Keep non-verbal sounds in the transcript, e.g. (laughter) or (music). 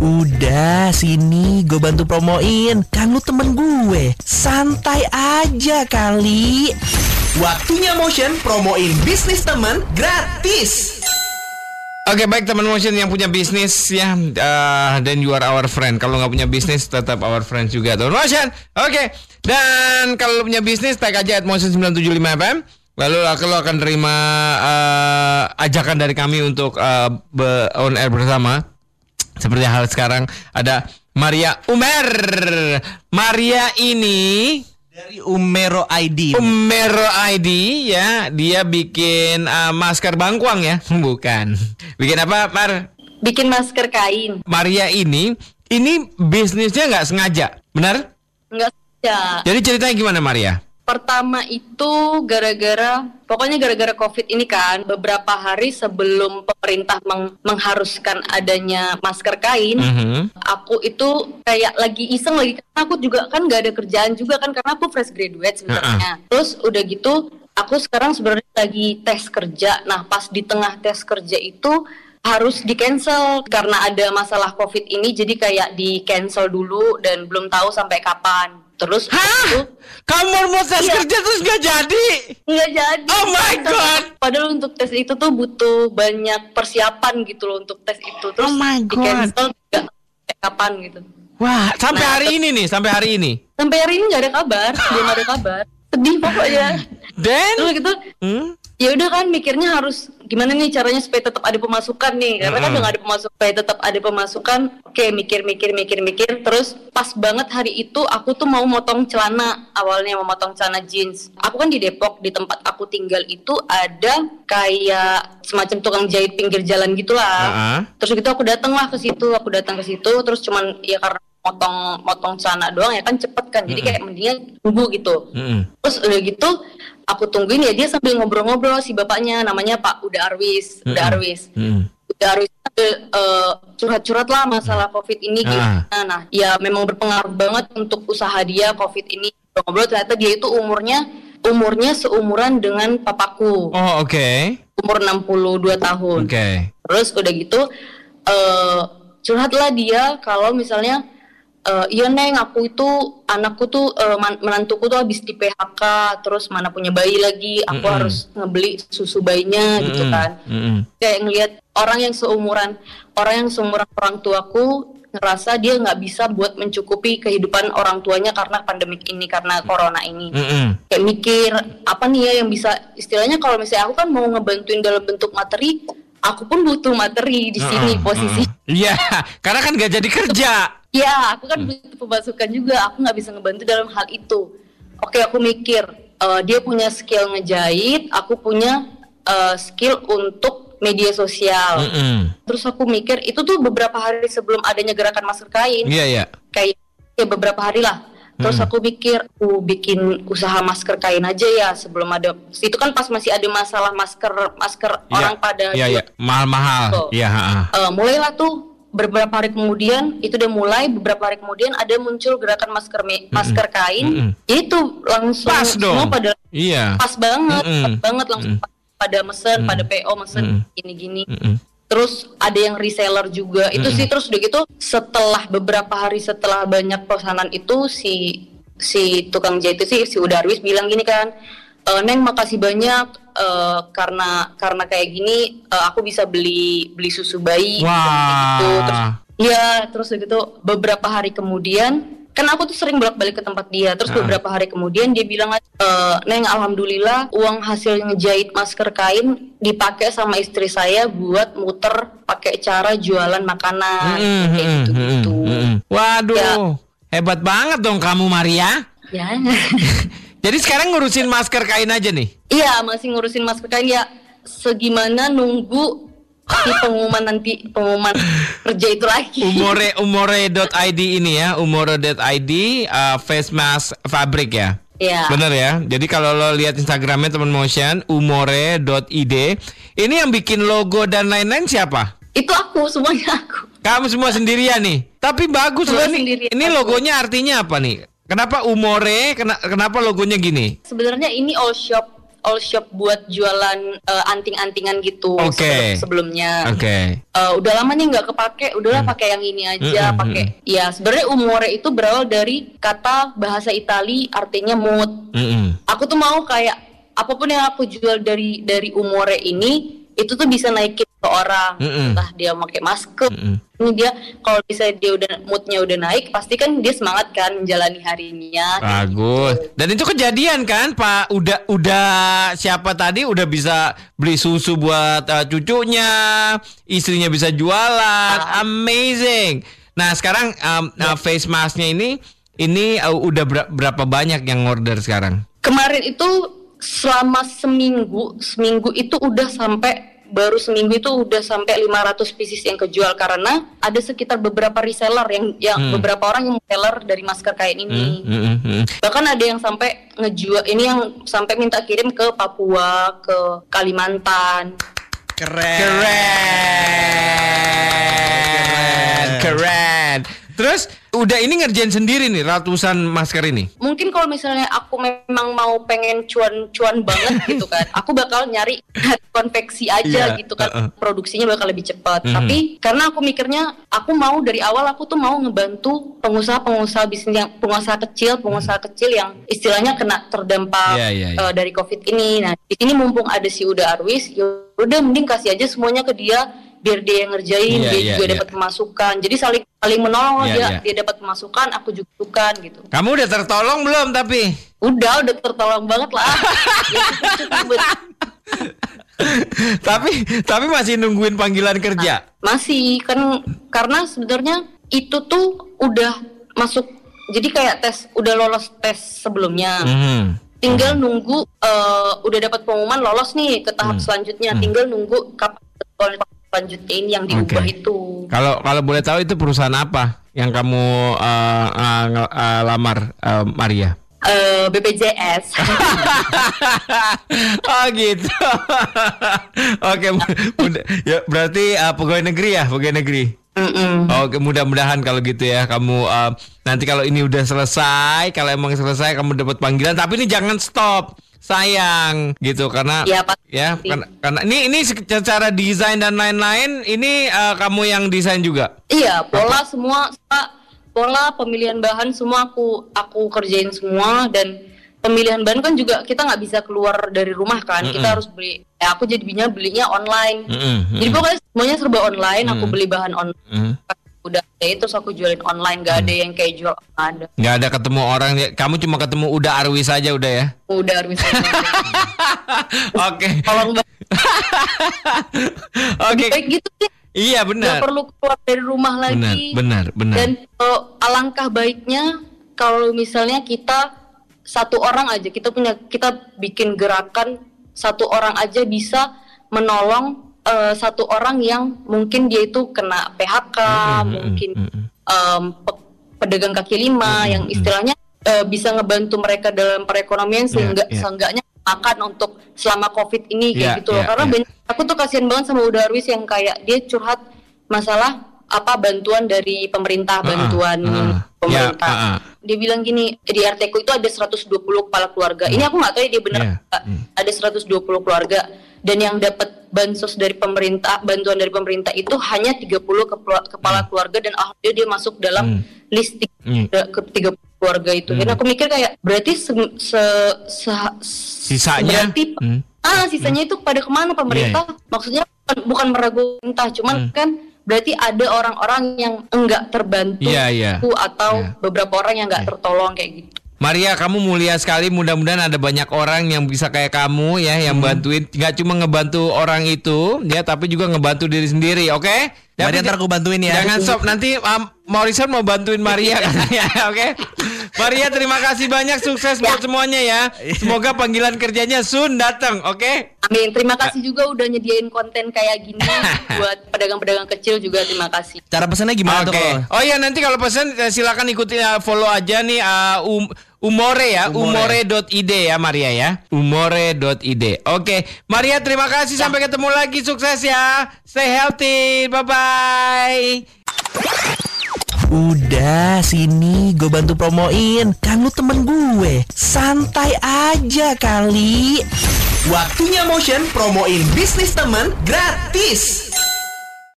Udah, sini gue bantu promoin. Kan lu temen gue. Santai aja kali. Waktunya Motion promoin bisnis temen gratis. Oke baik teman motion yang punya bisnis ya uh, dan you are our friend. Kalau nggak punya bisnis tetap our friend juga teman motion. Oke dan kalau punya bisnis tag aja at motion 975 FM. Lalu lo akan terima uh, ajakan dari kami untuk uh, on air bersama. Seperti hal sekarang ada Maria Umer. Maria ini Dari Umero ID. Umero ID ya, dia bikin uh, masker bangkuang ya, (laughs) bukan. Bikin apa, Mar? bikin masker kain Maria ini, ini bisnisnya nggak sengaja, benar? enggak saja Jadi ceritanya gimana Maria? Pertama itu gara-gara pokoknya gara-gara covid ini kan beberapa hari sebelum pemerintah meng- mengharuskan adanya masker kain Mhm. aku itu kayak lagi iseng lagi karena aku juga. Kan nggak ada kerjaan juga kan karena aku fresh graduate sebenarnya. Terus udah gitu aku sekarang sebenarnya lagi tes kerja. Nah pas di tengah tes kerja itu harus di cancel karena ada masalah covid ini jadi kayak di cancel dulu dan belum tahu sampai kapan terus Hah? itu Kamu mau tes Iya. kerja terus nggak jadi? nggak jadi Oh my God. padahal untuk tes itu tuh butuh banyak persiapan gitu loh untuk tes itu terus Oh my di God. cancel nggak sampai kapan gitu Wah, sampai Nah, hari ini nih, sampai hari ini. sampai hari ini nggak ada kabar belum ada kabar sedih pokoknya (laughs) Dan, terus gitu hmm? Ya udah kan mikirnya harus gimana nih caranya supaya tetap ada pemasukan nih. Karena kan Mm-mm. udah nggak ada pemasukan supaya tetap ada pemasukan oke mikir mikir mikir mikir. Terus pas banget hari itu aku tuh mau motong celana awalnya mau motong celana jeans. Aku kan di Depok di tempat aku tinggal itu ada kayak semacam tukang jahit pinggir jalan gitulah. Uh-uh. terus gitu aku datang lah ke situ aku datang ke situ terus cuman ya karena motong motong celana doang ya kan cepet kan. Jadi kayak mendingan tunggu gitu. Mm-mm. Terus udah gitu aku tungguin ya dia sambil ngobrol-ngobrol si bapaknya namanya Pak Uda Arwis, Uda Mm-mm. Arwis. Mm-mm. Uda Arwis sambil eh, curhat-curhat lah masalah Covid ini Ah. gimana. Nah, ya memang berpengaruh banget untuk usaha dia Covid ini. Ngobrol ternyata dia itu umurnya umurnya seumuran dengan papaku, Oh, oke. umur 62 tahun. Oke. Terus udah gitu eh curhatlah dia kalau misalnya eh, iya neng aku itu anakku tuh man- menantuku tuh habis di PHK terus mana punya bayi lagi aku Mm-mm. harus ngebeli susu bayinya gitu Mm-mm. kan Mm-mm. kayak ngelihat orang yang seumuran orang yang seumuran orang tuaku ngerasa dia nggak bisa buat mencukupi kehidupan orang tuanya karena pandemik ini karena corona ini Mm-mm. kayak mikir apa nih ya yang bisa istilahnya kalau misalnya aku kan mau ngebantuin dalam bentuk materi aku pun butuh materi di sini Uh-uh, posisi. Iya, (laughs) karena kan nggak jadi kerja. ya aku kan butuh pemasukan juga aku nggak bisa ngebantu dalam hal itu oke aku mikir eh, dia punya skill ngejahit aku punya eh, skill untuk media sosial Mm-mm. terus aku mikir itu tuh beberapa hari sebelum adanya gerakan masker kain Iya, iya. kayak ya beberapa hari lah terus Hmm. aku pikir aku bikin usaha masker kain aja ya sebelum ada itu kan pas masih ada masalah masker masker Iya, orang pada Iya, iya. Mahal-mahal. Tuh. Iya, ha-ha. Eh, mulailah tuh beberapa hari kemudian itu udah mulai beberapa hari kemudian ada muncul gerakan masker me- masker kain Mm-mm. itu langsung Pas semua dong. pada Iya. pas banget Mm-mm. pas banget langsung pada mesen pada PO mesen gini-gini Mm-mm. Terus ada yang reseller juga. Itu sih terus udah gitu setelah beberapa hari setelah banyak pesanan itu si si tukang jahit itu sih si Udarwis bilang gini kan "E, Neng makasih banyak eh, karena karena kayak gini eh, aku bisa beli beli susu bayi Wah. kayak gitu. Terus ya terus udah gitu beberapa hari kemudian kan aku tuh sering bolak-balik ke tempat dia terus Ah. beberapa hari kemudian dia bilang "Eh, Neng alhamdulillah uang hasil ngejahit masker kain dipakai sama istri saya buat muter pakai cara jualan makanan Mm-mm, kayak mm-mm, gitu-gitu mm-mm. Waduh, Ya. hebat banget dong kamu Maria. ya (laughs) Jadi sekarang ngurusin masker kain aja nih. iya masih ngurusin masker kain ya segimana nunggu si pengumuman nanti pengumuman kerja itu lagi Umore umore.id ini ya, umore.id uh, face mask fabric ya. ya Bener ya. Jadi kalau lo lihat Instagramnya teman motion umore.id, ini yang bikin logo dan lain-lain siapa? itu aku semuanya aku Kamu semua sendirian nih. Tapi bagus loh Semua ini. logonya artinya apa nih? Kenapa umore? Kena- Kenapa logonya gini? sebenarnya ini all shop all shop buat jualan eh, anting-antingan gitu sebelum- sebelumnya. Oke. Eh, udah lama nih nggak kepake, udahlah Hmm. pakai yang ini aja, Mm-mm, pakai. Ya sebenarnya umore itu berawal dari kata bahasa Itali artinya mood. Mm-mm. Aku tuh mau kayak apa pun yang aku jual dari dari umore ini itu tuh bisa naikin ke orang. Mm-mm. Entah dia pakai masker. Mm-mm. Ini dia kalau bisa dia udah moodnya udah naik, pasti kan dia semangat kan menjalani harinya. Bagus. Dan itu kejadian kan, Pak? Udah udah siapa tadi udah bisa beli susu buat uh, cucunya, istrinya bisa jualan. Amazing. Nah, sekarang um, uh, face masknya ini ini uh, udah ber- berapa banyak yang order sekarang? Kemarin itu selama seminggu, seminggu itu udah sampai baru seminggu itu udah sampai 500 pieces yang kejual karena ada sekitar beberapa reseller yang yang Hmm. beberapa orang yang seller dari masker kain ini. Mm, mm, mm. Bahkan ada yang sampai ngejual ini yang sampai minta kirim ke Papua, ke Kalimantan. Keren. Keren. Keren. Terus udah ini ngerjain sendiri nih ratusan masker ini. Mungkin kalau misalnya aku memang mau pengen cuan-cuan banget (laughs) gitu kan, aku bakal nyari konveksi aja Iya, gitu kan, uh-uh. produksinya bakal lebih cepat. Mhm. Tapi karena aku mikirnya, aku mau dari awal aku tuh mau ngebantu pengusaha-pengusaha bisnis yang pengusaha kecil, pengusaha kecil yang istilahnya kena terdampak. Iya, iya, iya. eh, dari COVID ini. Nah, di sini mumpung ada si Uda Arwis, ya udah mending kasih aja semuanya ke dia biar dia yang ngerjain, Iya, dia iya, juga iya. dapat pemasukan. Jadi saling saling menolong Iya, dia, iya. dia dapat pemasukan, aku juga pemasukan gitu. Kamu udah tertolong belum tapi? Udah, udah tertolong banget lah. (laughs) ya, cukup tapi tapi masih nungguin panggilan kerja. masih kan karena sebenarnya itu tuh udah masuk jadi kayak tes udah lolos tes sebelumnya. Mhm. Tinggal nunggu eh, udah dapat pengumuman lolos nih ke tahap Hmm. selanjutnya. Tinggal nunggu kapan ini yang diubah Oke. itu. Kalau kalau boleh tahu itu perusahaan apa yang kamu uh, uh, uh, lamar uh, Maria? Eh, BPJS. (laughs) oh gitu. (laughs) Oke, muda- ya berarti uh, pegawai negeri ya, pegawai negeri. Mm-mm. Oke, mudah-mudahan kalau gitu ya kamu uh, nanti kalau ini udah selesai, kalau emang selesai kamu dapat panggilan, tapi ini jangan stop. Sayang gitu karena Iya, pasti. ya karena, karena ini ini secara desain dan lain-lain ini uh, kamu yang desain juga. Iya, pola semua semua pola pemilihan bahan semua aku aku kerjain semua dan pemilihan bahan kan juga kita nggak bisa keluar dari rumah kan. Kita harus beli. Ya aku jadinya belinya online. Mm-mm, Jadi pokoknya semuanya serba online, aku Mm. beli bahan online. Mm. Udah ya terus aku jualin online, gak ada yang kayak jual ada. Nggak ada ketemu orang, ya. kamu cuma ketemu udah Arwi saja udah ya. Udah harus (laughs) Oke, tolong (laughs) oke. Baik gitu sih. Iya benar. perlu keluar dari rumah Benar, lagi. benar, benar. Dan eh, alangkah baiknya kalau misalnya kita satu orang aja kita punya kita bikin gerakan satu orang aja bisa menolong eh, satu orang yang mungkin dia itu kena PHK, Mm-mm, mungkin em, pe- pedagang kaki lima yang istilahnya eh, bisa ngebantu mereka dalam perekonomian sehingga iya. seenggaknya makan untuk selama covid ini kayak Iya, gitu loh iya, karena iya. banyak aku tuh kasihan banget sama Uda Arwis yang kayak dia curhat masalah apa bantuan dari pemerintah Ah, bantuan ah. pemerintah Ya, ah, ah. dia bilang gini di RT ku itu ada 120 kepala keluarga ini aku nggak tahu ya dia benar Iya, nggak. hmm. ada 120 keluarga dan yang dapat bansos dari pemerintah bantuan dari pemerintah itu hanya 30 kepala, kepala keluarga dan alhamdulillah dia masuk dalam Hmm. list Hmm. tiga, ke 30 keluarga itu dan aku mikir kayak berarti se, se, se- Sisanya? berarti Hmm. ah sisanya itu pada ke mana pemerintah maksudnya bukan, bukan meragu pemerintah cuman Hmm. kan berarti ada orang-orang yang enggak terbantu Iya, iya. atau Iya. beberapa orang yang enggak tertolong kayak gitu Maria, kamu mulia sekali. Mudah-mudahan ada banyak orang yang bisa kayak kamu ya, yang bantuin. Nggak cuma ngebantu orang itu, ya, tapi juga ngebantu diri sendiri. Oke? Maria, ntar aku bantuin ya. Jangan stop. Nanti um, Morrison mau bantuin Maria katanya. (laughs) Oke? Maria, terima kasih banyak. Sukses buat semuanya ya. Semoga panggilan kerjanya soon datang. Oke? Amin terima kasih juga udah nyediain konten kayak gini (laughs) buat pedagang-pedagang kecil juga terima kasih Cara pesannya gimana tuh? Oke. kalau? Oh iya nanti kalau pesan eh, silakan ikuti eh, follow aja nih eh, um, Umore ya, Umore. umore.id ya Maria ya. Umore.id. Oke, Maria terima kasih sampai ketemu lagi sukses ya. Stay healthy. Bye bye. Udah sini gue bantu promoin Kan lu temen gue Santai aja kali Waktunya Motion promoin bisnis temen gratis.